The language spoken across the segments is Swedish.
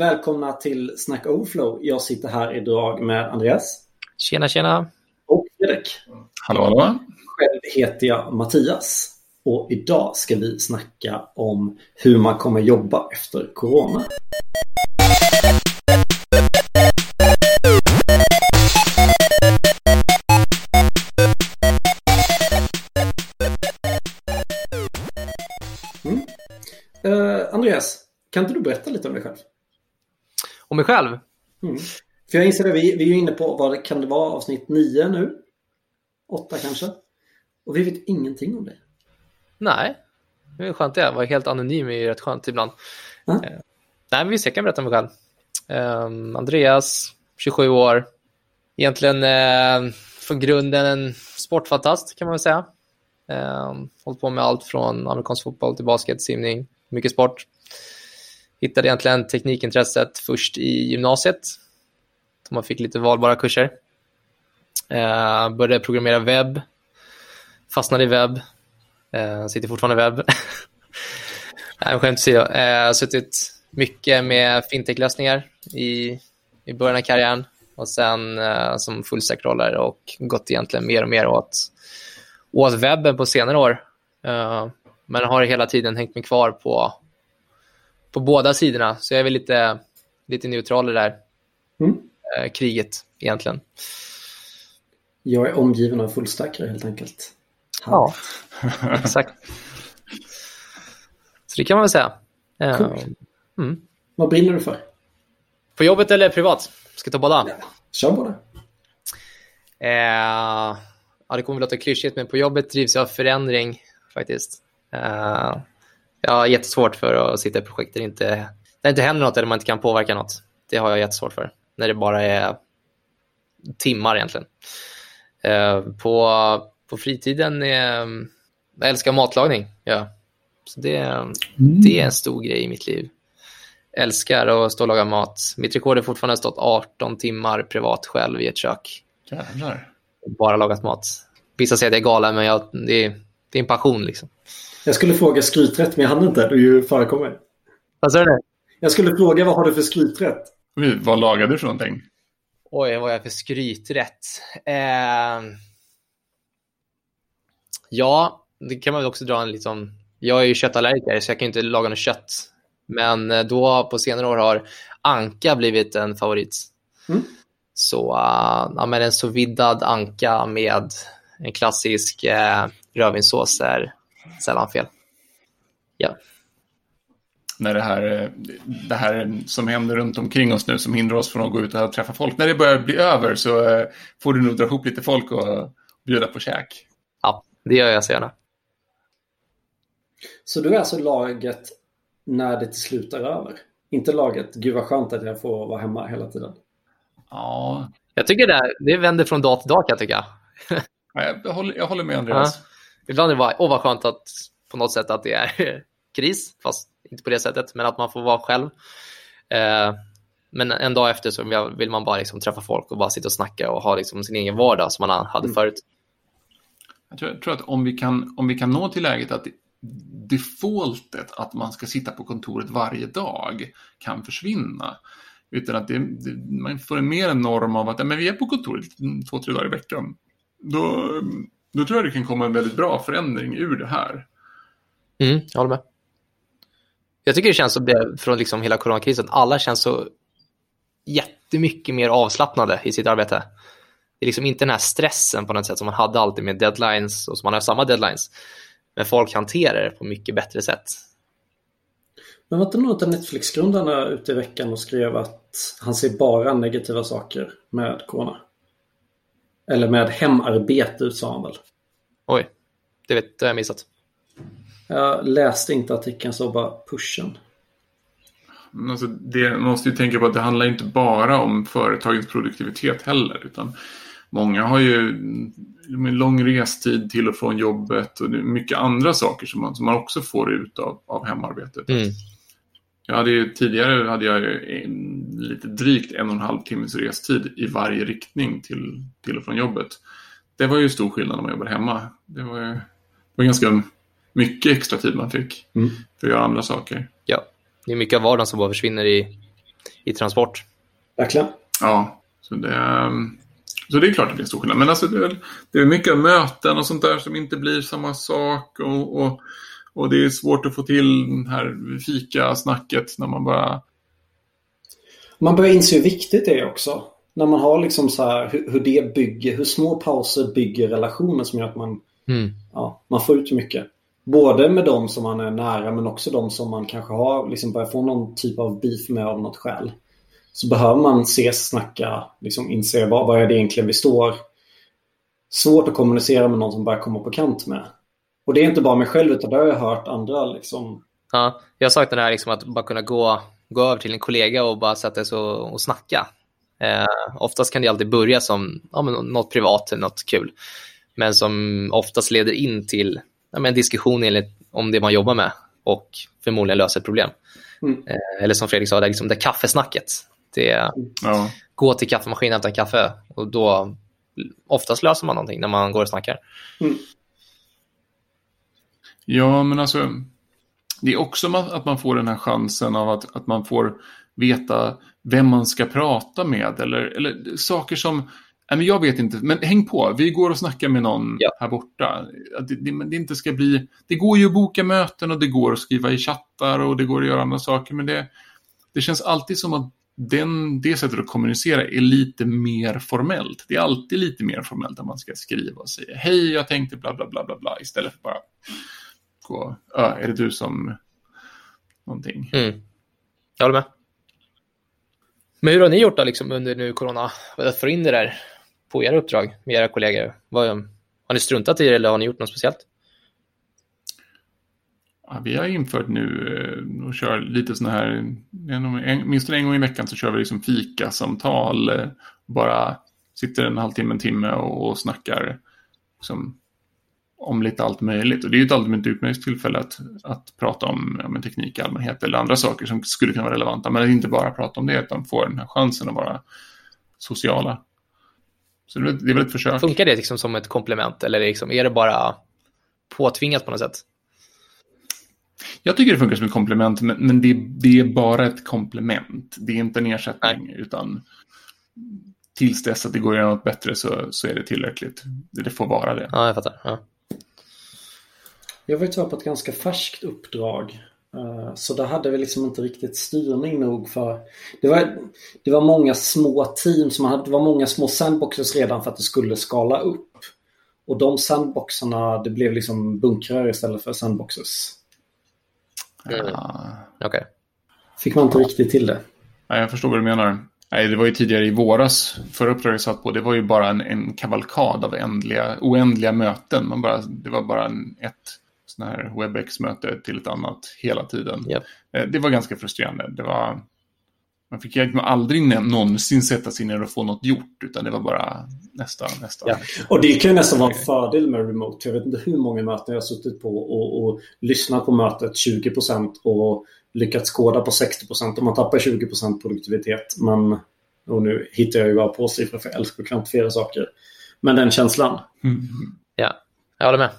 Välkomna till Snack Overflow. Jag sitter här idag med Andreas. Tjena, tjena. Och Fredrik. Hallå, hallå. Själv heter jag Mattias. Och idag ska vi snacka om hur man kommer jobba efter Corona. Mm. Eh, Andreas, kan inte du berätta lite om dig själv? Om mig själv? Mm. För jag inser det, vi, vi är inne på, vad det, kan det vara, avsnitt nio nu? Åtta kanske? Och vi vet ingenting om dig. Nej, det är skönt det. Att vara helt anonym är ju rätt skönt ibland. Mm. Eh, nej, men visst, jag kan berätta om mig själv. Um, Andreas, 27 år. Egentligen eh, från grunden en sportfantast kan man väl säga. Um, hållit på med allt från amerikansk fotboll till basket, simning, mycket sport. Hittade egentligen teknikintresset först i gymnasiet. Då man fick lite valbara kurser. Eh, började programmera webb. Fastnade i webb. Eh, sitter fortfarande i webb. Nej, skämt åsido. Jag har suttit mycket med fintech-lösningar i, i början av karriären och sen eh, som fullstack-rollare och gått egentligen mer och mer åt, åt webben på senare år. Eh, men har hela tiden hängt mig kvar på, på båda sidorna, så jag är väl lite, lite neutral i det där Mm. uh, kriget egentligen. Jag är omgiven av fullstackare helt enkelt. Ja, exakt. Så det kan man väl säga. Uh, Coolt. mm. Vad brinner du för? På jobbet eller privat? Ska jag ta båda? Ja, kör bara. Eh, ja, det kommer väl låta klyschigt, men på jobbet drivs jag av förändring faktiskt. Eh, jag har jättesvårt för att sitta i projekt där det inte, där det inte händer något eller man inte kan påverka något. Det har jag jättesvårt för. När det bara är timmar egentligen. Eh, på, på fritiden, eh, jag älskar matlagning. Ja. Så det, det är en stor grej i mitt liv. Älskar att stå och laga mat. Mitt rekord är fortfarande stått 18 timmar privat själv i ett kök Jävlar. bara lagat mat. Vissa säger att jag är galen, men jag, det, är, det är en passion. Liksom. Jag skulle fråga skryträtt, men jag hann inte. Du ju förekommer. Vad sa du? Jag skulle fråga vad har du för skryträtt? Oj, Vad lagade du för någonting? Oj, vad är jag för skryträtt? Eh... Ja, det kan man väl också dra en liksom... Jag är ju köttallergiker, så jag kan inte laga något kött. Men eh, då på senare år har anka blivit en favorit. Mm. Så uh, ja, men en sovidad anka med en klassisk uh, rödvinssås är sällan fel. Ja. När det här, det här som händer runt omkring oss nu som hindrar oss från att gå ut och träffa folk. När det börjar bli över så eh, får du nog dra ihop lite folk och bjuda på käk. ja, det gör jag så gärna. Så du är alltså laget när det till slut är över? Inte laget, gud vad skönt att jag får vara hemma hela tiden. Ja, Jag tycker det, det vänder från dag till dag kan jag tycka. jag håller, jag håller med Andreas. Ibland är det bara, åh vad skönt att på något sätt att det är kris, fast inte på det sättet, men att man får vara själv. Eh, men en dag efter så vill man bara liksom träffa folk och bara sitta och snacka och ha liksom sin egen vardag som man hade Mm. förut. Jag tror, jag tror att om vi, kan, om vi kan nå till läget att defaultet att man ska sitta på kontoret varje dag kan försvinna. Utan att det, det, man får en mer en norm av att men vi är på kontoret två, tre dagar i veckan. Då, då tror jag det kan komma en väldigt bra förändring ur det här. Mm, jag håller med. Jag tycker det känns som det från liksom hela coronakrisen, alla känns så jättemycket mer avslappnade i sitt arbete. Det är liksom inte den här stressen på något sätt som man hade alltid med deadlines och som man har samma deadlines. Men folk hanterar det på mycket bättre sätt. Men var inte någon av Netflix-grundarna ute i veckan och skrev att han ser bara negativa saker med Corona? Eller med hemarbete sa han väl? Oj, det vet det har jag missat. Jag läste inte artikeln så bara pushen. Alltså det, man måste ju tänka på att det handlar inte bara om företagets produktivitet heller. Utan många har ju en lång restid till och från jobbet och mycket andra saker som man, som man också får ut av, av hemarbetet. Mm. Jag hade ju, tidigare hade jag ju en, lite drygt en och en halv timmes restid i varje riktning till, till och från jobbet. Det var ju stor skillnad när man jobbade hemma. Det var, ju, det var ganska mycket extra tid man fick Mm. för att göra andra saker. Ja, det är mycket av vardagen som bara försvinner i, i transport. Verkligen. Ja, så det, ehm, så det är klart att det är stor skillnad. Men alltså det, är, det är mycket möten och sånt där som inte blir samma sak. Och, och, och det är svårt att få till det här fika-snacket när man bara... Man börjar inse hur viktigt det är också. När man har liksom så här hur, hur det bygger, hur små pauser bygger relationer som gör att man, Mm. ja, man får ut mycket. Både med de som man är nära men också de som man kanske har liksom börjat få någon typ av beef med av något skäl. Så behöver man ses, snacka, liksom inse vad, vad är det egentligen vi står. Svårt att kommunicera med någon som börjar komma på kant med. Och det är inte bara mig själv utan det har jag hört andra liksom. Ja, jag har sagt det här liksom att bara kunna gå, gå över till en kollega och bara sätta sig och, och snacka. Eh, oftast kan det alltid börja som ja, men något privat, något kul. Men som oftast leder in till ja, men en diskussion enligt, om det man jobbar med och förmodligen löser ett problem. Mm. Eh, eller som Fredrik sa, det, är liksom det kaffesnacket. Det är Ja, gå till kaffemaskinen och hämta kaffe och då oftast löser man någonting när man går och snackar. ja men alltså... Det är också att man får den här chansen av att, att man får veta vem man ska prata med. Eller, eller saker som... Nej, men jag vet inte, men häng på. Vi går och snackar med någon Ja. här borta. Det, det, det inte ska bli... Det går ju att boka möten och det går att skriva i chattar och det går att göra andra saker. Men det, det känns alltid som att den, det sättet att kommunicera är lite mer formellt. Det är alltid lite mer formellt att man ska skriva och säga hej, jag tänkte bla bla bla bla bla istället för bara gå, "Ja, är det du som någonting. Mm. Jag håller med. Men hur har ni gjort då, liksom, under nu corona? Att få in det där på era uppdrag med era kollegor? Vad, har ni struntat i det eller har ni gjort något speciellt? Ja, vi har infört nu eh, och kör lite sådana här, en, minst en gång i veckan så kör vi liksom fikasamtal. Eh, bara sitter en halvtimme, en timme och, och snackar liksom, om lite allt möjligt. Och det är ju ett allmänt utmärkt tillfälle att, att prata om ja, men teknik i allmänhet eller andra saker som skulle kunna vara relevanta. Men att inte bara prata om det utan få den här chansen att vara sociala. Så det det är väl ett försök. Funkar det liksom som ett komplement eller liksom, är det bara påtvingat på något sätt? Jag tycker det funkar som ett komplement, men, men det, det är bara ett komplement. Det är inte en ersättning, utan tills dess att det går att göra något bättre så, så är det tillräckligt. Det får vara det. Ja, jag fattar. Ja. Jag var ju tyvärr på ett ganska färskt uppdrag. Eh, Så där hade vi liksom inte riktigt styrning nog för... Det var, det var många små team som hade, det var många små sandboxes redan för att det skulle skala upp. Och de sandboxarna, det blev liksom bunkrar istället för sandboxes. Mm. Ja, Okej. Fick man inte riktigt till det. ja, jag förstår vad du menar. Nej, det var ju tidigare i våras, förra uppdraget jag satt på, det var ju bara en, en kavalkad av ändliga, oändliga möten. Man bara, det var bara en, ett sån här WebEx-möte till ett annat hela tiden. Japp. Eh, Det var ganska frustrerande. Det var, man fick egentligen aldrig någonsin sätta sig ner och få något gjort, utan det var bara nästa, nästa. Ja. Och det kan ju nästan vara en fördel med remote. Jag vet inte hur många möten jag har suttit på och, och lyssnat på mötet 20% och lyckats koda på 60% och man tappar 20% produktivitet. Men, och nu hittar jag ju bara på siffror för jag älskar att kvantifiera saker. Men den känslan. Mm. Ja, jag håller med.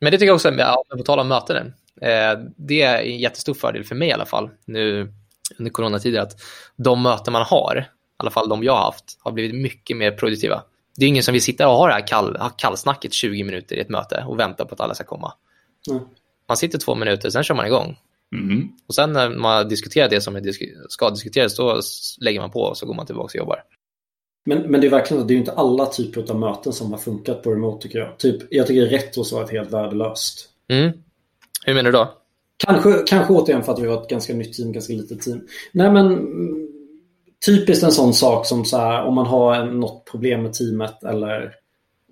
Men det tycker jag också, ja, på tal om möten, eh, det är en jättestor fördel för mig i alla fall nu under coronatider att de möten man har, i alla fall de jag har haft, har blivit mycket mer produktiva. Det är ingen som vill sitta och ha det här kall, ha kallsnacket 20 minuter i ett möte och vänta på att alla ska komma. Mm. Man sitter två minuter, sen kör man igång. Mm. Och sen när man diskuterar det som ska diskuteras, då lägger man på och så går man tillbaka och jobbar. Men, men det är verkligen så, det är ju inte alla typer av möten som har funkat på remote tycker jag. Typ, jag tycker retros har varit helt värdelöst. Mm. Hur menar du då? Kanske, kanske återigen för att vi var ett ganska nytt team, ganska litet team. Nej men typiskt en sån sak som så här, om man har något problem med teamet eller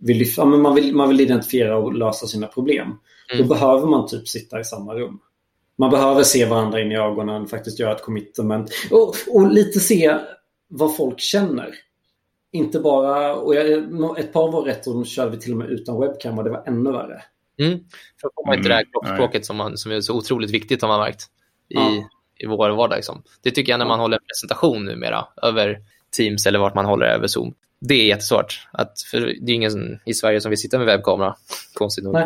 vill, ja, men man, vill, man vill identifiera och lösa sina problem. Mm. Då behöver man typ sitta i samma rum. Man behöver se varandra in i ögonen, faktiskt göra ett commitment och, och lite se vad folk känner. Inte bara, och jag, ett par av våra rätter körde vi till och med utan webcam och det var ännu värre. Mm. För får man inte det här Mm, kroppsspråket som, man, som är så otroligt viktigt har man märkt i, Ja. i vår vardag. Liksom. Det tycker jag när man håller en presentation numera över Teams eller vart man håller över Zoom. Det är jättesvårt. Att, för det är ingen i Sverige som vill sitta med webbkamera, konstigt nog.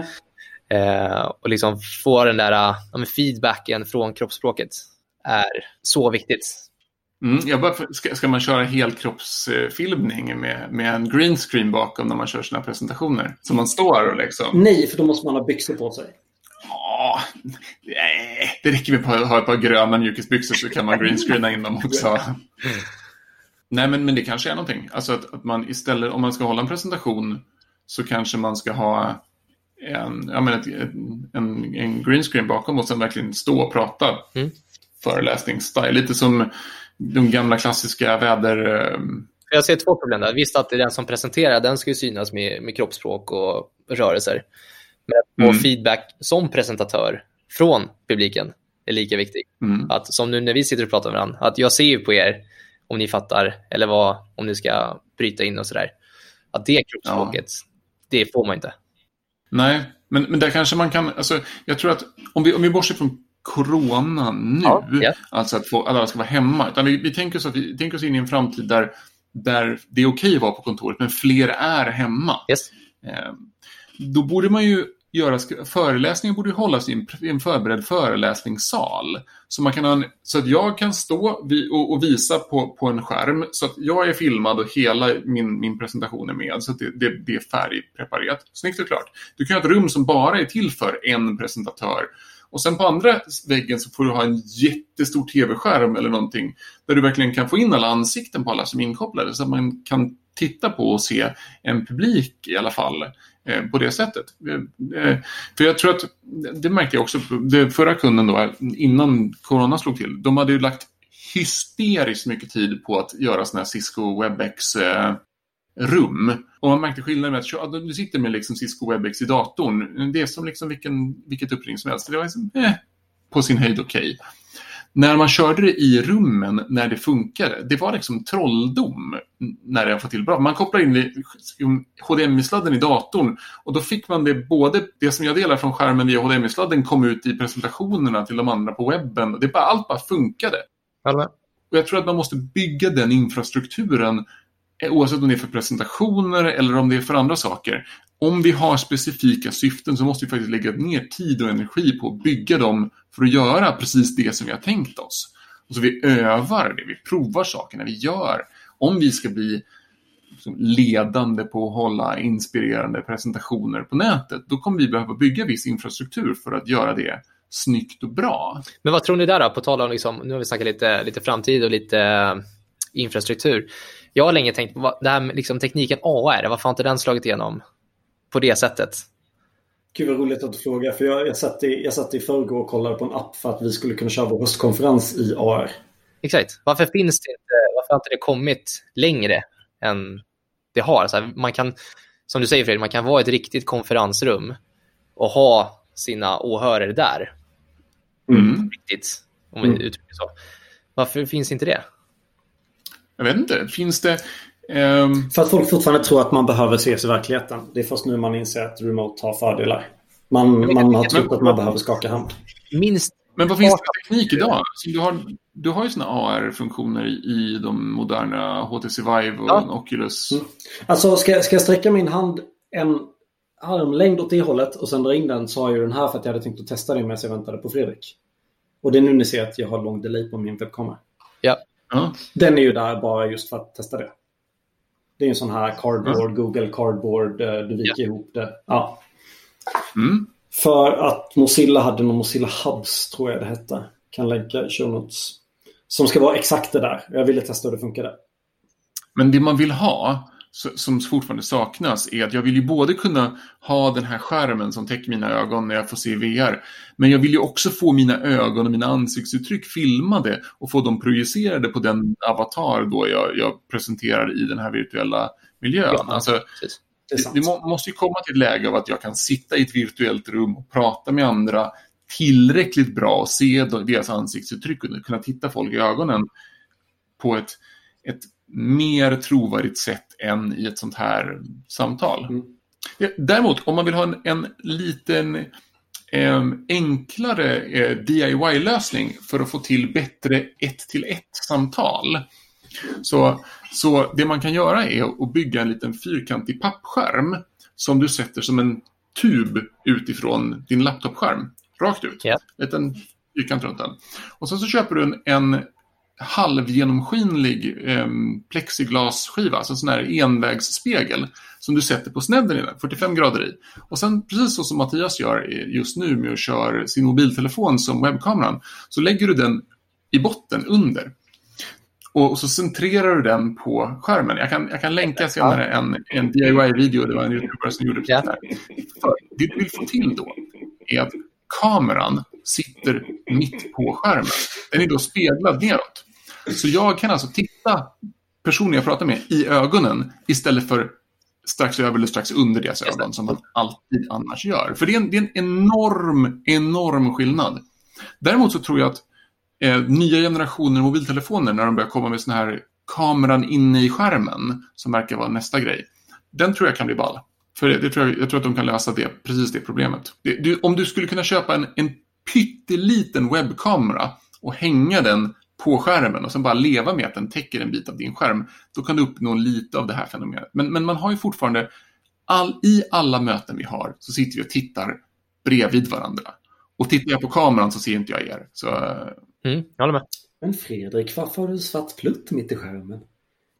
Eh, och liksom få den där ja, feedbacken från kroppsspråket är så viktigt. Mm, jag bara, ska, ska man köra helkroppsfilmning med, med en green screen bakom när man kör sina presentationer? Så man står och liksom... Nej, för då måste man ha byxor på sig. Ja, nej, det räcker med att ha ett par gröna mjukisbyxor så kan man greenscreena in dem också. Nej, men, men det kanske är någonting. Alltså att, att man istället, om man ska hålla en presentation så kanske man ska ha en, ja, men ett, en, en green screen bakom och sen verkligen stå och prata mm. föreläsningsstyle. Lite som de gamla klassiska väder... Ehm, Jag ser två problem där. Visst att det är den som presenterar, den ska ju synas med, med kroppsspråk och rörelser. Men att få mm. feedback som presentatör från publiken är lika viktig. Mm. Att, som nu när vi sitter och pratar med varandra, att jag ser ju på er om ni fattar eller vad, om ni ska bryta in och sådär. Att det kroppsspråket, ja. det får man inte. Nej, men, men där kanske man kan, alltså, jag tror att om vi, om vi bortser från corona nu, ja, yeah. alltså att få, alla ska vara hemma, utan vi, vi, tänker oss att vi tänker oss in i en framtid där, där det är okej att vara på kontoret, men fler är hemma. Yes. Eh, då borde man ju göra, föreläsningen borde hållas i en, i en förberedd föreläsningssal. Så, man kan en, så att jag kan stå och, och, visa på, på en skärm så att jag är filmad och hela min, min presentation är med. Så att det, det, det är färgpreparerat. Snyggt och klart. Du kan ha ett rum som bara är till för en presentatör. Och sen på andra väggen så får du ha en jättestor tv-skärm eller någonting där du verkligen kan få in alla ansikten på alla som är inkopplade så att man kan titta på och se en publik i alla fall Eh, på det sättet. Eh, eh för jag tror att, det märkte jag också, det förra kunden då, innan corona slog till, de hade ju lagt hysteriskt mycket tid på att göra sådana här Cisco WebEx eh, rum. Och man märkte skillnaden med att du sitter med liksom Cisco WebEx i datorn. Det är som liksom vilken, vilket uppring som helst. Det var liksom, eh, på sin höjd okej. Okay när man körde det i rummen när det funkade, det var liksom trolldom när det fått till bra. Man kopplar in HDMI-sladden i datorn och då fick man det både, det som jag delar från skärmen via HDMI-sladden kom ut i presentationerna till de andra på webben. Det bara, allt bara funkade. Alla. Och jag tror att man måste bygga den infrastrukturen Eh, oavsett om det är för presentationer eller om det är för andra saker om vi har specifika syften så måste vi faktiskt lägga ner tid och energi på att bygga dem för att göra precis det som vi har tänkt oss. Och så vi övar det, vi provar sakerna, vi gör. Om vi ska bli liksom ledande på att hålla inspirerande presentationer på nätet, då kommer vi behöva bygga viss infrastruktur för att göra det snyggt och bra. Men vad tror ni där då, på tal om, liksom, nu har vi snackat lite, lite framtid och lite eh, infrastruktur. Jag har länge tänkt på det här med liksom, tekniken AR, varför har inte den slagit igenom på det sättet. Gud vad roligt att du frågar. För jag, jag, satt i, jag satt i förrgår och kollade på en app för att vi skulle kunna köra vår höstkonferens i AR. Exakt. Varför finns det inte, varför har inte det kommit längre än det har? Så här, man kan, som du säger Fredrik, man kan vara ett riktigt konferensrum och ha sina åhörare där. Mm. Riktigt, om vi mm. uttrycker så. Varför finns inte det? Jag vet inte. Finns det, Um, För att folk fortfarande tror att man behöver ses i verkligheten. Det är först nu man inser att remote har fördelar. Man, man har trott att man behöver skaka hand. Minst men vad finns det för teknik idag? du, har, du har ju sådana AR-funktioner i, de moderna HTC Vive och ja. Oculus. Mm. Alltså ska, ska jag sträcka min hand en armlängd åt det hållet och sen dra in den så har jag den här för att jag hade tänkt att testa det medan jag väntade på Fredrik. Och det är nu ni ser att jag har lång delay på min webbkamera. Ja. ja. Den är ju där bara just för att testa det. Det är en sån här cardboard, mm. Google cardboard, eh, du viker ja. ihop det. Ja. Mm. För att Mozilla hade någon Mozilla Hubs, tror jag det hette. Kan länka i show notes. Som ska vara exakt det där. Jag ville testa hur det funkade. Men det man vill ha som fortfarande saknas är att jag vill ju både kunna ha den här skärmen som täcker mina ögon när jag får se VR. Men jag vill ju också få mina ögon och mina ansiktsuttryck filmade och få dem projicerade på den avatar då jag, jag presenterar i den här virtuella miljön. Ja, alltså, det, det måste ju komma till ett läge av att jag kan sitta i ett virtuellt rum och prata med andra tillräckligt bra och se deras ansiktsuttryck och kunna titta folk i ögonen på ett, ett mer trovärdigt sätt än i ett sånt här samtal. Mm. Däremot, om man vill ha en, en liten eh, enklare eh, DIY-lösning för att få till bättre ett-till-ett-samtal. Så, så det man kan göra är att bygga en liten fyrkantig pappskärm som du sätter som en tub utifrån din laptopskärm. Rakt ut. Yeah. En fyrkant runt den. Och sen så köper du en, en halvgenomskinlig eh, plexiglasskiva, alltså en sån här envägsspegel som du sätter på snedden i den, 45 grader i. Och sen precis så som Mattias gör just nu med att köra sin mobiltelefon som webbkameran, så lägger du den i botten under. Och så centrerar du den på skärmen. Jag kan, jag kan länka senare en, en DIY-video, det var en YouTuber som gjorde precis det här. För det du vill få till då är att kameran sitter mitt på skärmen. Den är då speglad neråt. Så jag kan alltså titta personen jag pratar med i ögonen istället för strax över eller strax under deras ögon som man alltid annars gör. För det är en, det är en enorm, enorm skillnad. Däremot så tror jag att eh, nya generationer mobiltelefoner, när de börjar komma med sån här kameran inne i skärmen, som verkar vara nästa grej, den tror jag kan bli ball. För det, det tror jag, jag, tror att de kan lösa det, precis det problemet. Det, du, om du skulle kunna köpa en, en pytteliten webbkamera och hänga den på skärmen och sen bara leva med att den täcker en bit av din skärm, då kan du uppnå lite av det här fenomenet. Men, men man har ju fortfarande, all, i alla möten vi har så sitter vi och tittar bredvid varandra. Och tittar jag på kameran så ser inte jag er. Så... Mm, jag håller med. Men Fredrik, varför har du svart plutt mitt i skärmen?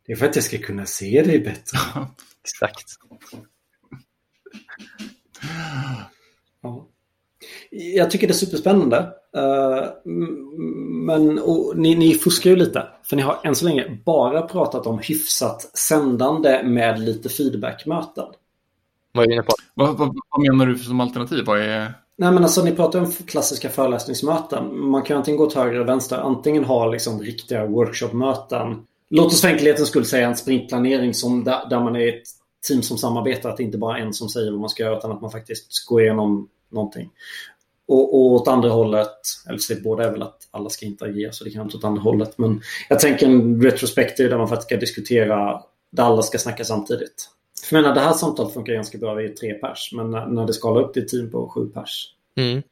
Det är för att jag ska kunna se dig bättre. Exakt. Ja. Jag tycker det är superspännande. Uh, men ni, ni fuskar ju lite. För ni har än så länge bara pratat om hyfsat sändande med lite feedbackmöten. Vad är du inne på? Vad, vad, vad, menar du som alternativ? Vad är... Nej men alltså ni pratar om klassiska föreläsningsmöten. Man kan antingen gå åt höger eller vänster. Antingen ha liksom riktiga workshopmöten. Låt oss för enkelhetens skull säga en sprintplanering som där, där man är ett team som samarbetar. Att det inte bara är en som säger vad man ska göra utan att man faktiskt går igenom någonting. Och, och åt andra hållet, eller så båda är väl att alla ska interagera så det kan inte åt andra hållet. Men jag tänker en retrospektiv där man faktiskt ska diskutera, där alla ska snacka samtidigt. För jag menar, det här samtalet funkar ganska bra vid tre pers, men när, när det skalar upp till ett team på sju pers. Mm.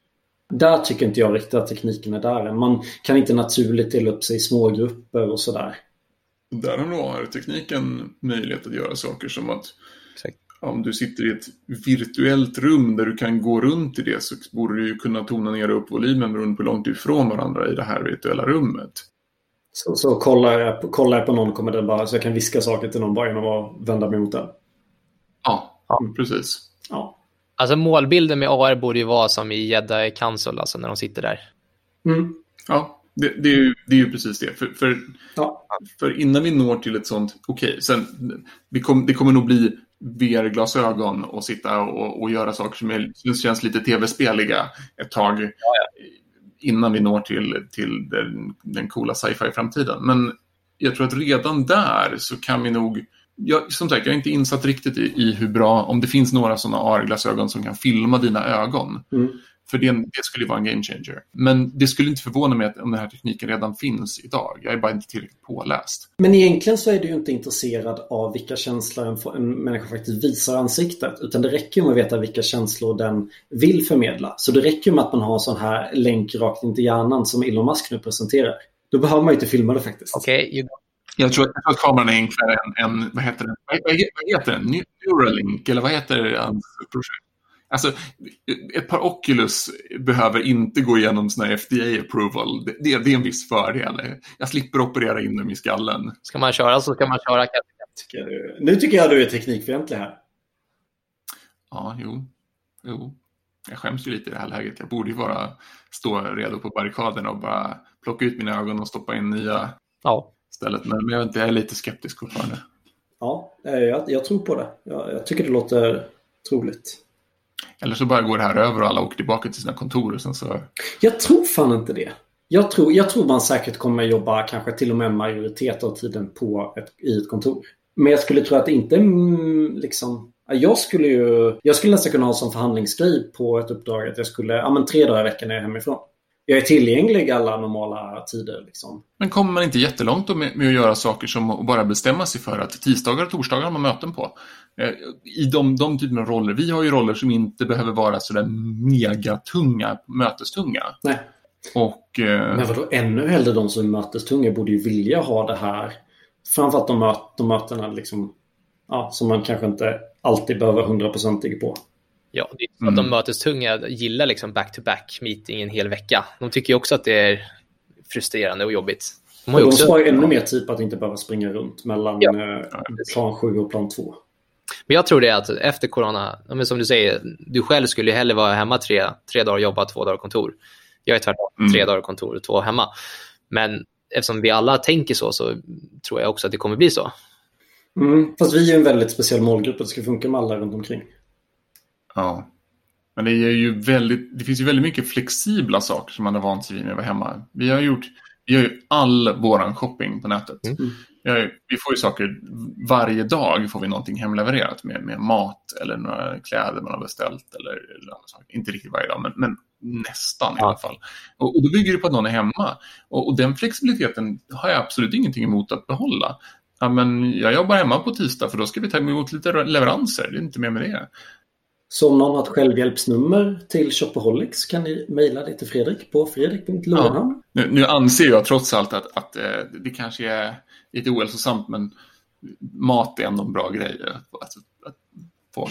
Där tycker inte jag riktigt att tekniken är där. Man kan inte naturligt dela upp sig i små grupper och sådär. Där har tekniken möjlighet att göra saker som att Exakt om du sitter i ett virtuellt rum där du kan gå runt i det så borde du ju kunna tona ner upp volymen beroende på hur långt ifrån varandra i det här virtuella rummet. Så, så kollar, jag, kollar jag på någon kommer den bara, så jag kan viska saker till någon bara genom att vända mig mot den? Ja, ja. precis. Ja. Alltså målbilden med AR borde ju vara som i Jedi Council, alltså när de sitter där. Mm. Ja, det, det, är ju, det är ju precis det. För, för, ja. för innan vi når till ett sånt, okej, okay, sen kom, det kommer nog bli VR-glasögon och sitta och, och, göra saker som, är, känns lite tv-speliga ett tag ja, ja. innan vi når till, till den, den coola sci-fi-framtiden. Men jag tror att redan där så kan vi nog jag, som sagt, jag är inte insatt riktigt i, i hur bra, om det finns några sådana AR-glasögon som kan filma dina ögon. Mm. För det, det, skulle vara en game changer. Men det skulle inte förvåna mig om den här tekniken redan finns idag. Jag är bara inte tillräckligt påläst. Men egentligen så är du ju inte intresserad av vilka känslor en, en människa faktiskt visar ansiktet. Utan det räcker med att veta vilka känslor den vill förmedla. Så det räcker med att man har en sån här länk rakt in till hjärnan som Elon Musk nu presenterar. Då behöver man ju inte filma det faktiskt. Okej, okay, jag tror, att kameran är enklare än, än vad heter den? Vad, heter den? Neuralink, eller vad heter hans projekt? Alltså, ett par Oculus behöver inte gå igenom sån här FDA-approval. Det, det, det, är en viss fördel. Jag slipper operera in dem i skallen. Ska man köra så ska man köra tycker Nu tycker jag du är teknikfientlig här. Ja, jo. jo. Jag skäms ju lite i det här läget. Jag borde ju bara stå redo på barrikaderna och bara plocka ut mina ögon och stoppa in nya ja. stället. Men jag, inte, jag är lite skeptisk fortfarande. Ja, jag, jag tror på det. Jag, jag tycker det låter troligt. Eller så bara går det här över och alla åker tillbaka till sina kontor och sen så... Jag tror fan inte det. Jag tror, jag tror man säkert kommer jobba kanske till och med majoritet av tiden på ett, i ett kontor. Men jag skulle tro att det inte mm, liksom... Jag skulle ju... Jag skulle nästan kunna ha som förhandlingsgrej på ett uppdrag att jag skulle... Ja men tre dagar i veckan är jag hemifrån jag är tillgänglig alla normala tider. Liksom. Men kommer man inte jättelångt med, med att göra saker som att bara bestämma sig för att tisdagar och torsdagar har man möten på? Eh, I de, de typerna av roller. Vi har ju roller som inte behöver vara sådär megatunga, mötestunga. Nej. Och, eh... Men vadå, ännu hellre de som är mötestunga borde ju vilja ha det här. Framförallt de, möt, de mötena liksom, ja, som man kanske inte alltid behöver hundraprocentig på. Ja, det är så att de mm. mötestunga gillar liksom back-to-back meeting en hel vecka. De tycker ju också att det är frustrerande och jobbigt. De har de också, sparar ännu mer tid på att inte behöva springa runt mellan Ja. eh, plan 7 och plan 2. men jag tror det att efter corona, men som du säger, du själv skulle ju hellre vara hemma tre, tre dagar och jobba, två dagar kontor. Jag är tvärtom, Mm. tre dagar kontor och två hemma. Men eftersom vi alla tänker så, så tror jag också att det kommer bli så. Mm. Fast vi är ju en väldigt speciell målgrupp och det ska funka med alla runt omkring. Ja. Men det, är ju väldigt, det finns ju väldigt mycket flexibla saker som man har vant sig vid med att vara hemma. Vi har gjort vi gör ju all våran shopping på nätet. Mm. Vi, ju, vi får ju saker, varje dag får vi någonting hemlevererat med, med mat eller några kläder man har beställt. Eller, eller andra saker. Inte riktigt varje dag, men, men nästan i Ja. alla fall. Och, och då bygger det på att någon är hemma. Och, och den flexibiliteten har jag absolut ingenting emot att behålla. Ja, men jag jobbar hemma på tisdag för då ska vi ta emot lite leveranser. Det är inte mer med det. Så om någon har ett självhjälpsnummer till Shopaholics kan ni mejla det till Fredrik på fredrik.lorenhamn. Nu, nu anser jag trots allt att, att eh, det kanske är lite ohälsosamt, men mat är ändå en bra grej. eh, Alltså, att få.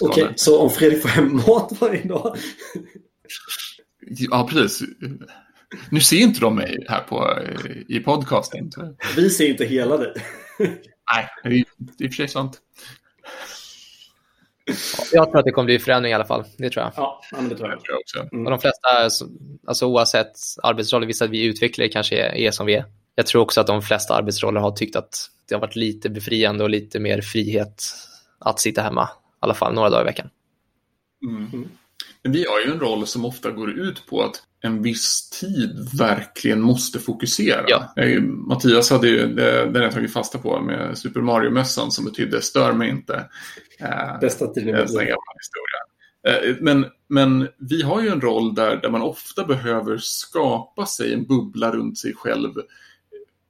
Okej, så om Fredrik får hem mat varje dag. Ja, precis. Nu ser inte de mig här på, eh, i podcasten. Vi ser inte hela dig. Nej, det är i och för sig sant. Jag tror att det kommer bli förändring i alla fall. Det tror jag. Ja, men det tror Det jag. tror också. Mm. Och de flesta, alltså, alltså oavsett arbetsroller, visst att vi utvecklare kanske är, är som vi är. Jag tror också att de flesta arbetsroller har tyckt att det har varit lite befriande och lite mer frihet att sitta hemma. I alla fall några dagar i veckan. Mm. Men vi har ju en roll som ofta går ut på att en viss tid verkligen måste fokusera. Ja. Eh, Mattias hade ju, det, den jag tagit fasta på med Super Mario-mössan som betydde stör mig inte. Eh, Bästa tiden i historia. Eh, Men, men vi har ju en roll där, där man ofta behöver skapa sig en bubbla runt sig själv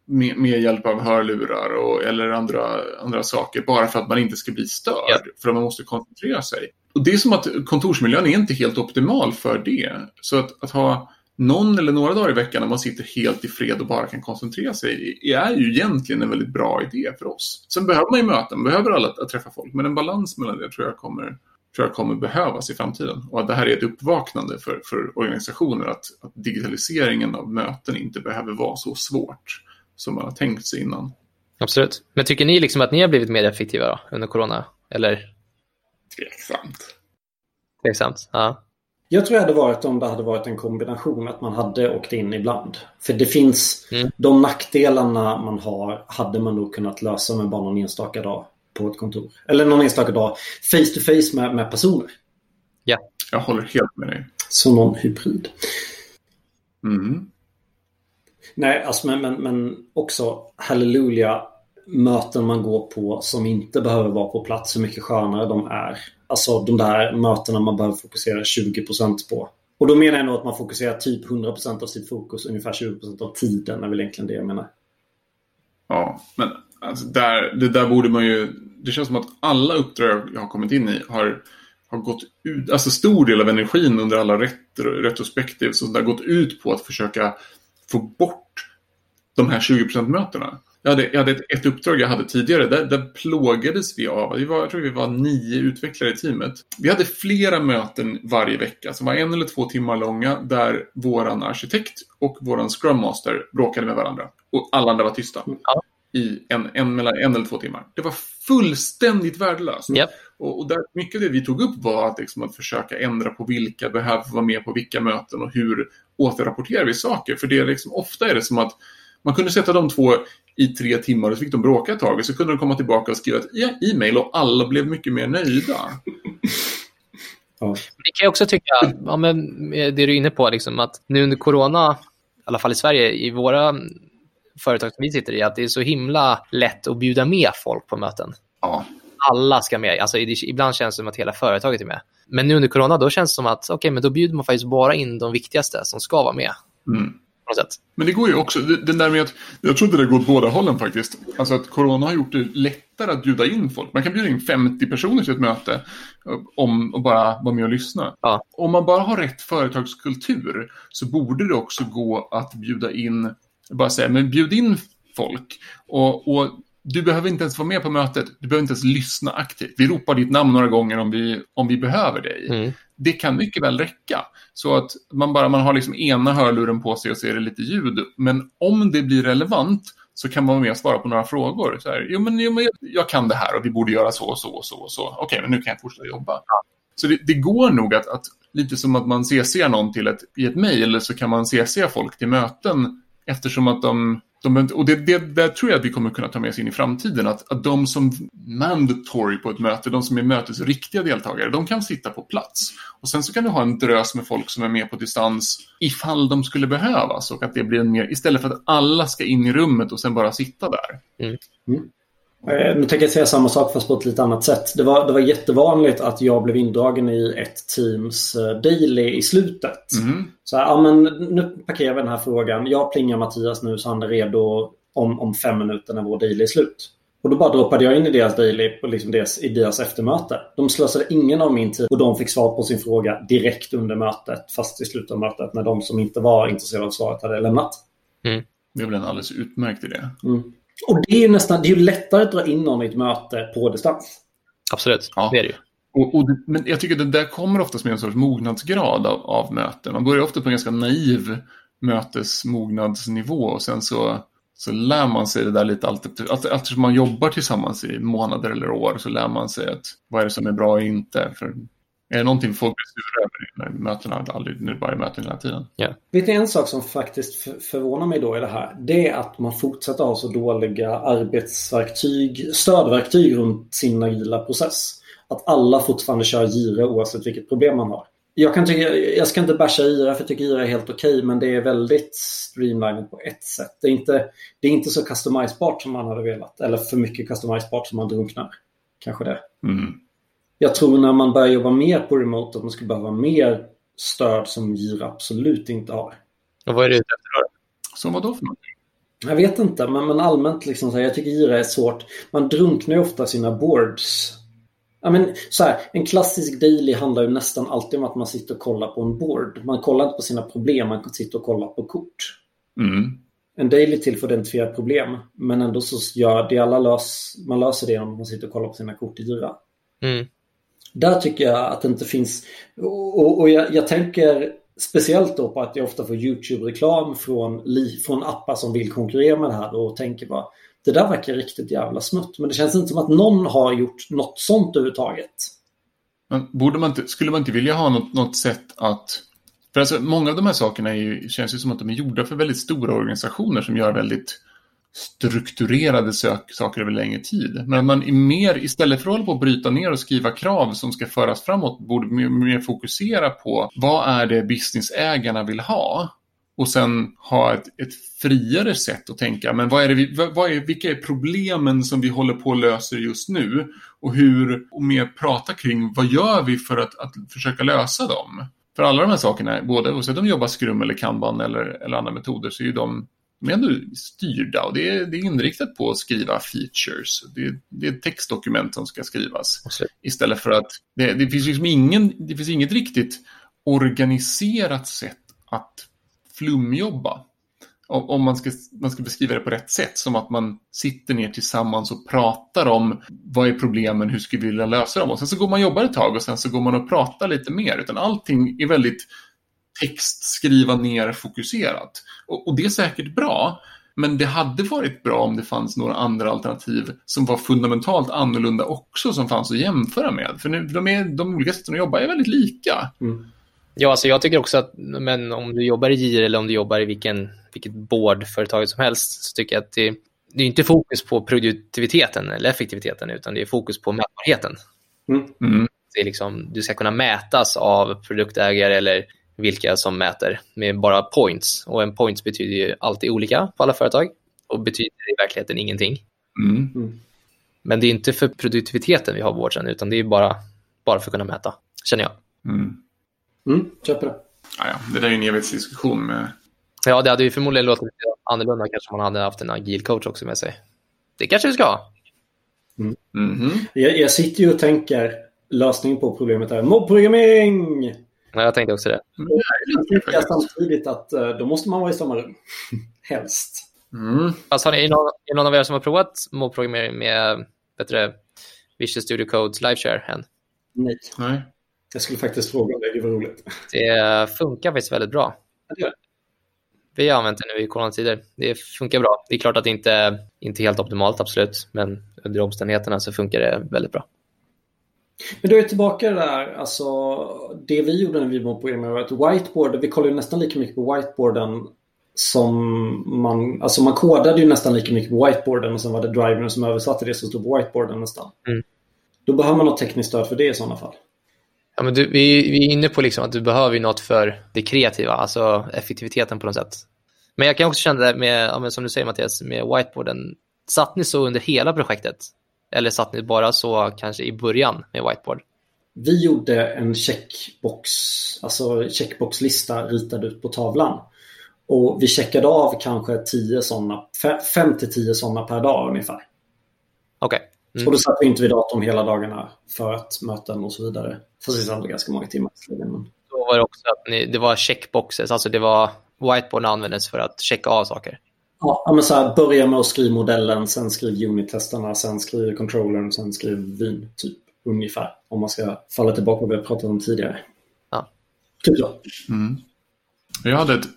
med, med hjälp av hörlurar och, eller andra, andra saker bara för att man inte ska bli störd. Ja. För att man måste koncentrera sig. Och det är som att kontorsmiljön är inte helt optimal för det. Så att, att ha någon eller några dagar i veckan när man sitter helt i fred och bara kan koncentrera sig är ju egentligen en väldigt bra idé för oss. Sen behöver man ju möten, behöver alla att träffa folk, men en balans mellan det tror jag kommer, tror jag kommer behövas i framtiden. Och att det här är ett uppvaknande för, för organisationer att, att digitaliseringen av möten inte behöver vara så svårt som man har tänkt sig innan. Absolut. Men tycker ni liksom att ni har blivit mer effektiva då, under corona? Eller Tveksamt. tveksamt? Ja. Jag tror det hade varit om det hade varit en kombination att man hade åkt in ibland. För det finns, Mm. de nackdelarna man har hade man nog kunnat lösa med bara någon enstaka dag på ett kontor. Eller någon enstaka dag face to face med, med personer. Jag håller helt med dig. Så någon hybrid. Mm. Nej, alltså men, men, men också halleluja möten man går på som inte behöver vara på plats, hur mycket skönare de är. Alltså de där mötena man behöver fokusera 20% på. Och då menar jag nog att man fokuserar typ 100% av sitt fokus, ungefär 20% av tiden är väl egentligen det jag menar. Ja, men alltså där, det där borde man ju... Det känns som att alla uppdrag jag har kommit in i har, har gått ut... Alltså stor del av energin under alla retro, retrospektiv så det har gått ut på att försöka få bort de här 20%-mötena. Jag hade, jag hade ett, ett uppdrag jag hade tidigare, där, där plågades vi av, vi var, jag tror vi var nio utvecklare i teamet. Vi hade flera möten varje vecka som var en eller två timmar långa där våran arkitekt och våran scrum master bråkade med varandra. Och alla andra var tysta. I en, en, mellan en eller två timmar. Det var fullständigt värdelöst. Japp. Och, och där, mycket av det vi tog upp var att, liksom, att försöka ändra på vilka behöver vara med på vilka möten och hur återrapporterar vi saker. För det är liksom, ofta är det som att man kunde sätta de två i tre timmar och så fick de bråka ett tag och så kunde de komma tillbaka och skriva ett e-mail och alla blev mycket mer nöjda. Ja. Det kan jag också tycka, ja, men det du är inne på, liksom, att nu under corona, i alla fall i Sverige, i våra företag som vi sitter i, att det är så himla lätt att bjuda med folk på möten. Ja, Alla ska med. Alltså, ibland känns det som att hela företaget är med. Men nu under corona, då känns det som att okej, men då bjuder man faktiskt bara in de viktigaste som ska vara med. mm. På något sätt. Men det går ju också, det- den där med att, jag tror inte det går åt båda hållen faktiskt. Alltså att corona har gjort det lättare att bjuda in folk. Man kan bjuda in 50 personer till ett möte eh, om och bara vara med och lyssna. Ja. Om man bara har rätt företagskultur så borde det också gå att bjuda in, bara säga, men bjud in folk. Och, och du behöver inte ens vara med på mötet, du behöver inte ens lyssna aktivt. Vi ropar ditt namn några gånger om vi, om vi behöver dig. Mm. Det kan mycket väl räcka. Så att man bara man har liksom ena hörluren på sig och så är det lite ljud. Men om det blir relevant så kan man vara med och svara på några frågor. Så här, jo, men, jo, men jag kan det här och vi borde göra så och så och så. Och så. Okej, men nu kan jag fortsätta jobba. Så det, det går nog att, att, lite som att man CC någon till ett, i ett mejl så kan man CC folk till möten eftersom att de de, och det, det, det tror jag att vi kommer kunna ta med oss in i framtiden. Att, att de som mandatory på ett möte, de som är mötets riktiga deltagare, de kan sitta på plats. Och sen så kan du ha en drös med folk som är med på distans ifall de skulle behövas. Och att det blir en mer, istället för att alla ska in i rummet och sen bara sitta där. Mm. Mm. Eh, nu tänker jag säga samma sak fast på ett lite annat sätt. Det var, det var jättevanligt att jag blev indragen i ett teams eh, daily i slutet. Mm. Så här, ja, men nu parkerar vi den här frågan. Jag plingar Mattias nu så han är redo om, om fem minuter när vår daily är slut. Och då bara droppade jag in i deras daily liksom deras, i deras eftermöte. De slösade ingen av min tid och de fick svar på sin fråga direkt under mötet. Fast i slutet av mötet när de som inte var intresserade av svaret hade lämnat. Mm. Det är väl en alldeles utmärkt idé. Mm. Och det är ju nästan det är lättare att dra in någon i ett möte på distans. Absolut, ja. det är det ju. Och, och, men jag tycker att det där kommer oftast med en sorts mognadsgrad av, av möten. Man börjar ofta på en ganska naiv mötesmognadsnivå och sen så, så lär man sig det där lite allt efter, eftersom man jobbar tillsammans i månader eller år så lär man sig att vad är det som är bra och inte. För är det någonting folk blir sura över när mötena aldrig, nu bara är möten hela tiden? Yeah. Vet ni en sak som faktiskt förvånar mig då i det här? Det är att man fortsätter ha så dåliga arbetsverktyg, stödverktyg runt sin agila process. Att alla fortfarande kör Jira oavsett vilket problem man har. Jag, kan tycka, jag ska inte basha Jira för jag tycker Jira är helt okej okay, men det är väldigt streamlined på ett sätt. Det är, inte, det är inte så customizebart som man hade velat. Eller för mycket customizebart som man drunknar. Kanske det. Mm jag tror när man börjar jobba mer på remote att man skulle behöva mer stöd som Jira absolut inte har. Och vad är det ute efter då? Som vad då för någonting? Jag vet inte, men, men allmänt liksom så här, jag tycker Jira är svårt. Man drunknar ju ofta sina boards. Ja, men, så här, en klassisk daily handlar ju nästan alltid om att man sitter och kollar på en board. Man kollar inte på sina problem, man sitter och kollar på kort. Mm. En daily till för att identifiera problem, men ändå så gör det alla lös, man löser det om man sitter och kollar på sina kort i Jira. Mm. Där tycker jag att det inte finns... Och, och jag, jag, tänker speciellt då på att jag ofta får YouTube-reklam från, från appar som vill konkurrera med det här och tänker bara det där verkar riktigt jävla smutt. Men det känns inte som att någon har gjort något sånt överhuvudtaget. Men borde man inte, skulle man inte vilja ha något, något sätt att... För alltså, många av de här sakerna är ju, känns ju som att de är gjorda för väldigt stora organisationer som gör väldigt strukturerade sök, saker över längre tid. Men att man är mer, istället för att hålla på att bryta ner och skriva krav som ska föras framåt, borde mer, mer fokusera på vad är det businessägarna vill ha? Och sen ha ett, ett friare sätt att tänka, men vad är det vi, vad är, vilka är problemen som vi håller på att lösa just nu? Och hur, och mer prata kring vad gör vi för att, att försöka lösa dem? För alla de här sakerna, både oavsett om de jobbar skrum eller kanban eller, eller andra metoder, så är ju de de är ändå styrda och det är, det är inriktat på att skriva features. Det, det är textdokument som ska skrivas. Istället för att det, det, finns liksom ingen, det finns inget riktigt organiserat sätt att flumjobba. Om man ska, man ska beskriva det på rätt sätt, som att man sitter ner tillsammans och pratar om vad är problemen, hur skulle vi vilja lösa dem? Och sen så går man och jobbar ett tag och sen så går man och pratar lite mer. Utan allting är väldigt text, skriva ner fokuserat. Och, och det är säkert bra, men det hade varit bra om det fanns några andra alternativ som var fundamentalt annorlunda också som fanns att jämföra med. För nu, de, är, de olika sätten att jobba är väldigt lika. Mm. Ja, alltså jag tycker också att men om du jobbar i JIR eller om du jobbar i vilken, vilket boardföretag som helst så tycker jag att det, det är inte fokus på produktiviteten eller effektiviteten utan det är fokus på mätbarheten. Mm. Mm. Det är liksom, du ska kunna mätas av produktägare eller vilka som mäter med bara points. Och en points betyder ju alltid olika på alla företag och betyder i verkligheten ingenting. Mm. Mm. Men det är inte för produktiviteten vi har vårdsen utan det är bara, bara för att kunna mäta, känner jag. Mm. Mm, köper det. Ja, ja. Det där är ju en evighetsdiskussion med... Ja, det hade ju förmodligen låtit annorlunda kanske om man hade haft en agil coach också med sig. Det kanske vi ska ha. Mm. -hmm. Jag, jag sitter ju och tänker lösningen på problemet är mobbprogrammering. Ja, jag tänkte också det. Jag tänker samtidigt att eh, då måste man vara i samma rum. Helst. Mm. Alltså, är, det någon, är någon av er som har provat mobbprogrammering med bättre Visual Studio Codes LiveShare än? Nej. Nej. Jag skulle faktiskt fråga om det, det var roligt. Det funkar faktiskt väldigt bra. Vi har använt det nu i coronatider. Det funkar bra. Det är klart att det inte inte är helt optimalt, absolut. Men under omständigheterna så funkar det väldigt bra. Men du är tillbaka där, alltså det vi gjorde när vi var på EMA var att whiteboard, vi kollade nästan lika mycket på whiteboarden som man, alltså man kodade ju nästan lika mycket på whiteboarden och sen var det drivern som översatte det som stod på whiteboarden nästan. Mm. Då behöver man något tekniskt stöd för det i sådana fall. Ja, men du, vi, vi är inne på liksom att du behöver något för det kreativa, alltså effektiviteten på något sätt. Men jag kan också känna det med, som du säger Mattias, med whiteboarden. Satt ni så under hela projektet? Eller satt ni bara så kanske i början med whiteboard? Vi gjorde en checkbox, alltså checkboxlista ritad ut på tavlan. Och vi checkade av kanske 10 sådana, 5 till 10 sådana per dag ungefär. Okej. Okay. Mm. Och då satt vi inte vid datorn hela dagarna för att möten och så vidare. Fast det ändå ganska många timmar. Men... Då var det också att ni, det var checkboxes, alltså det var whiteboard användes för att checka av saker. Ja, men så här, börja med att skriva modellen, sen skriv unit-testarna, sen skriv controllern, sen skriv vin, typ. Ungefär. Om man ska falla tillbaka på vad vi har pratat om tidigare. Ja. Typ så. Mm. Jag hade ett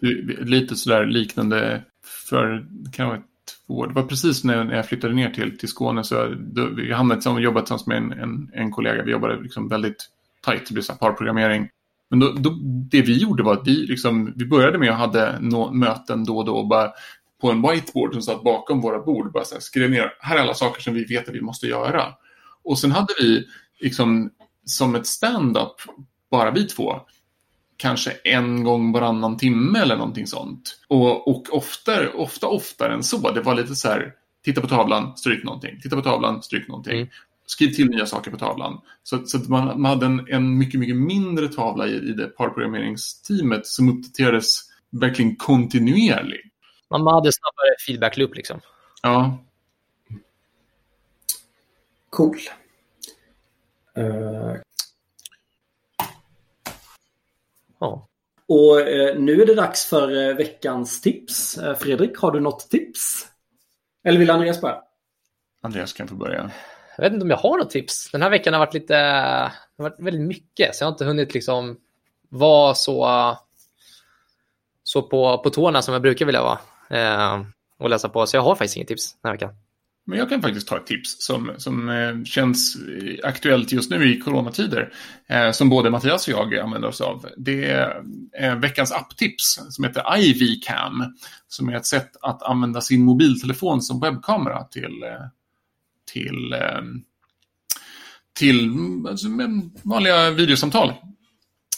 lite sådär liknande för kanske två år. Det var precis när jag flyttade ner till, till Skåne så då, jag hamnade tillsammans och jobbade tillsammans med en, en, en kollega. Vi jobbade liksom väldigt tajt, det blev så parprogrammering. Men då, då, det vi gjorde var att vi, liksom, vi började med att ha no, möten då och då bara på en whiteboard som satt bakom våra bord. Bara så här, skrev ner, här är alla saker som vi vet att vi måste göra. Och sen hade vi liksom som ett stand-up, bara vi två, kanske en gång varannan timme eller någonting sånt. Och, och ofta, ofta oftare än så. Det var lite så här, titta på tavlan, stryk någonting. Titta på tavlan, stryk någonting. Mm. Skriv till nya saker på tavlan. Så, så att man, man hade en, en mycket, mycket mindre tavla i, i det parprogrammeringsteamet som uppdaterades verkligen kontinuerligt. Man hade snabbare feedback-loop liksom. Ja. Cool. Uh, Ja. Och eh, nu är det dags för eh, veckans tips. Fredrik, har du något tips? Eller vill Andreas börja? Andreas kan få börja. Jag vet inte om jag har något tips. Den här veckan har varit lite, det har varit väldigt mycket, så jag har inte hunnit liksom vara så, så på, på tårna som jag brukar vilja vara eh, och läsa på. Så jag har faktiskt inget tips den här veckan. Men jag kan faktiskt ta ett tips som, som eh, känns eh, aktuellt just nu i coronatider. Eh, som både Mattias och jag använder oss av. Det är eh, veckans apptips som heter IVCam. Som är ett sätt att använda sin mobiltelefon som webbkamera till, eh, till, eh, till mm, alltså, vanliga videosamtal.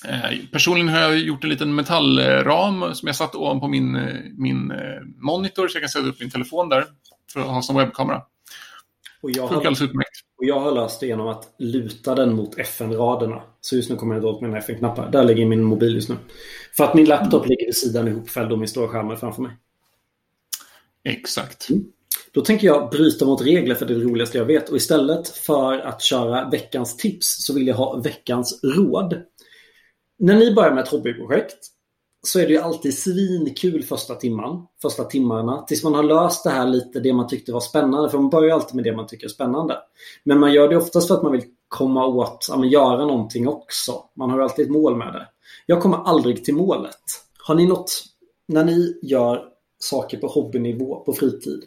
Eh, personligen har jag gjort en liten metallram som jag satt ovanpå min, min monitor så jag kan sätta upp min telefon där för att ha som webbkamera. Och jag Funkar alldeles utmärkt. Och jag har löst det genom att luta den mot FN-raderna. Så just nu kommer jag inte åt mina FN-knappar. Där ligger min mobil just nu. För att min laptop mm. ligger vid sidan ihopfälld och min stora skärm framför mig. Exakt. Mm. Då tänker jag bryta mot regler för det, är det roligaste jag vet. Och istället för att köra veckans tips så vill jag ha veckans råd. När ni börjar med ett hobbyprojekt så är det ju alltid svinkul första timman, första timmarna. Tills man har löst det här lite, det man tyckte var spännande. För man börjar ju alltid med det man tycker är spännande. Men man gör det oftast för att man vill komma åt, ja, göra någonting också. Man har ju alltid ett mål med det. Jag kommer aldrig till målet. Har ni något, när ni gör saker på hobbynivå, på fritid,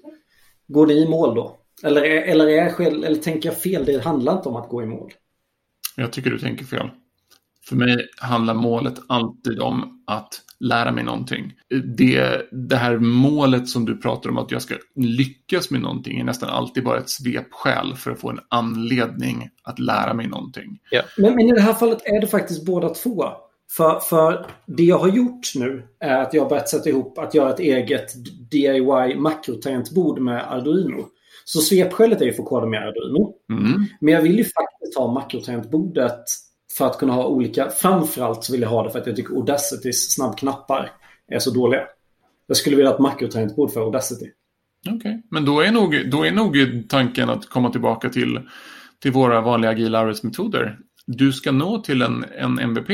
går ni i mål då? Eller, eller, är, eller tänker jag fel? Det handlar inte om att gå i mål. Jag tycker du tänker fel. För mig handlar målet alltid om att lära mig någonting. Det, det här målet som du pratar om att jag ska lyckas med någonting är nästan alltid bara ett svepskäl för att få en anledning att lära mig någonting. Ja. Men, men i det här fallet är det faktiskt båda två. För, för det jag har gjort nu är att jag har börjat sätta ihop att göra ett eget DIY makrotangentbord med Arduino. Så svepskälet är ju för att koda med Arduino. Mm. Men jag vill ju faktiskt ha makrotangentbordet för att kunna ha olika. Framförallt så vill jag ha det för att jag tycker Audacitys snabbknappar är så dåliga. Jag skulle vilja ha ett makrotangentbord för Audacity. Okej, okay. men då är, nog, då är nog tanken att komma tillbaka till, till våra vanliga agila arbetsmetoder. Du ska nå till en, en MVP.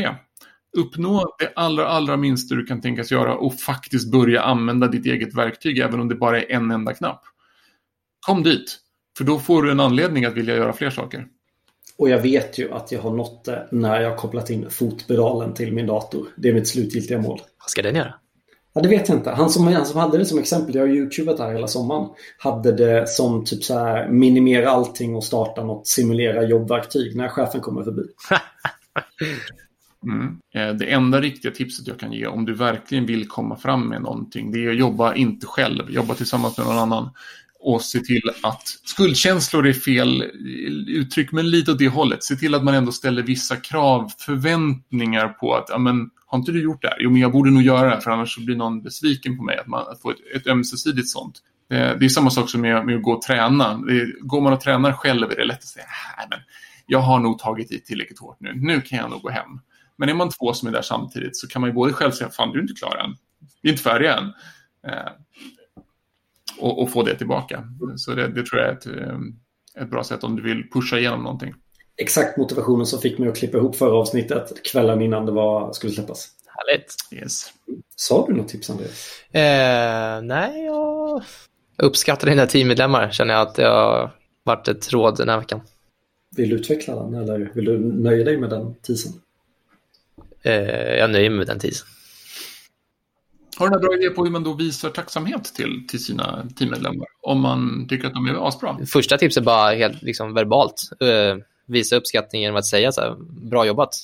Uppnå det allra, allra minsta du kan tänkas göra och faktiskt börja använda ditt eget verktyg även om det bara är en enda knapp. Kom dit, för då får du en anledning att vilja göra fler saker. Och jag vet ju att jag har nått det när jag har kopplat in fotpedalen till min dator. Det är mitt slutgiltiga mål. Vad ska den göra? Ja, det vet jag inte. Han som, han som hade det som exempel, jag har youtubat här hela sommaren, hade det som typ så här minimera allting och starta något simulera jobbverktyg när chefen kommer förbi. Mm. Eh, det enda riktiga tipset jag kan ge om du verkligen vill komma fram med någonting, det är att jobba inte själv, jobba tillsammans med någon annan och se till att skuldkänslor är fel uttryck, men lite åt det hållet. Se till att man ändå ställer vissa krav, förväntningar på att, ja men, har inte du gjort det här? Jo, men jag borde nog göra det, här, för annars så blir någon besviken på mig. Att, man, att få ett, ett ömsesidigt sånt. Det, det är samma sak som med, med att gå och träna. Det, går man och tränar själv är det lätt att säga, nej men, jag har nog tagit i tillräckligt hårt nu, nu kan jag nog gå hem. Men är man två som är där samtidigt så kan man ju både själv säga, fan du är inte klar än, vi är inte färdiga än. Eh, och, och, få det tillbaka. Så det, det tror jag är ett, eh, ett bra sätt om du vill pusha igenom någonting. Exakt motivationen som fick mig att klippa ihop förra avsnittet kvällen innan det var, skulle släppas. Härligt. Yes. Sa du något tips Andreas? Eh, nej, jag uppskattar dina teammedlemmar. Känner jag att det har varit ett råd den här veckan. Vill du utveckla den eller vill du nöja dig med den tisen? Eh, jag nöjer mig med den tisen. Har du några bra idéer på hur man då visar tacksamhet till, till sina teammedlemmar? Om man tycker att de är asbra? Första tipset är bara helt liksom, verbalt. Uh, visa uppskattning genom att säga så här, bra jobbat.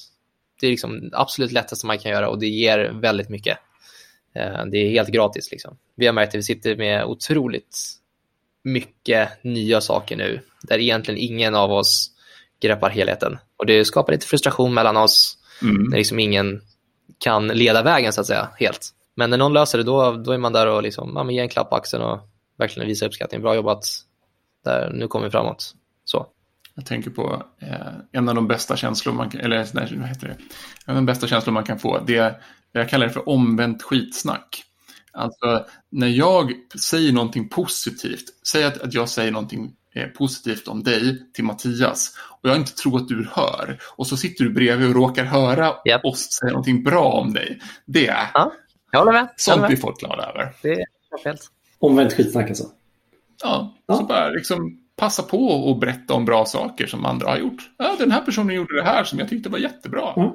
Det är liksom absolut lättaste man kan göra och det ger väldigt mycket. Uh, det är helt gratis. Liksom. Vi har märkt att vi sitter med otroligt mycket nya saker nu där egentligen ingen av oss greppar helheten. Och det skapar lite frustration mellan oss mm. när liksom ingen kan leda vägen så att säga helt. Men när någon löser det då, då är man där och liksom, ja, ger en klapp på axeln och verkligen visar uppskattning. Bra jobbat, där, nu kommer vi framåt. Så. Jag tänker på eh, en av de bästa känslor man kan, eller nej, vad heter det? En av de bästa känslor man kan få, det är, jag kallar det för omvänt skitsnack. Alltså när jag säger någonting positivt, säg att, att jag säger någonting eh, positivt om dig till Mattias och jag inte tror att du hör och så sitter du bredvid och råkar höra yep. oss säga någonting bra om dig. Det, ja. Jag håller med. Sånt blir folk glada över. Det är helt. Omvänt skitsnack alltså? Ja, ja, så bara liksom passa på och berätta om bra saker som andra har gjort. Ja, den här personen gjorde det här som jag tyckte var jättebra. Mm.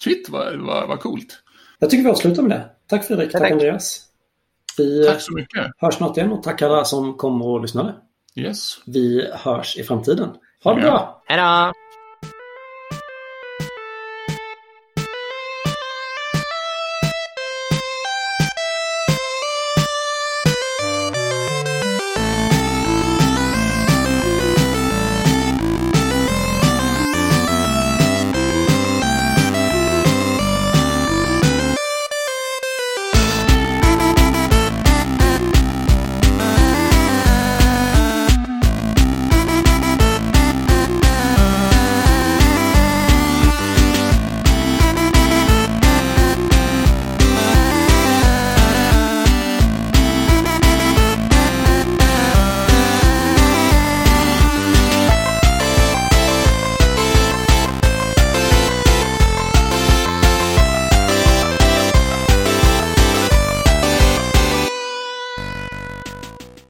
Shit, vad, vad, vad coolt. Jag tycker vi avslutar med det. Tack Fredrik, tack, tack Andreas. Vi tack så mycket. hörs snart igen och tack alla som kom och lyssnade. Yes. Vi hörs i framtiden. Ha det ja. bra! Hej då!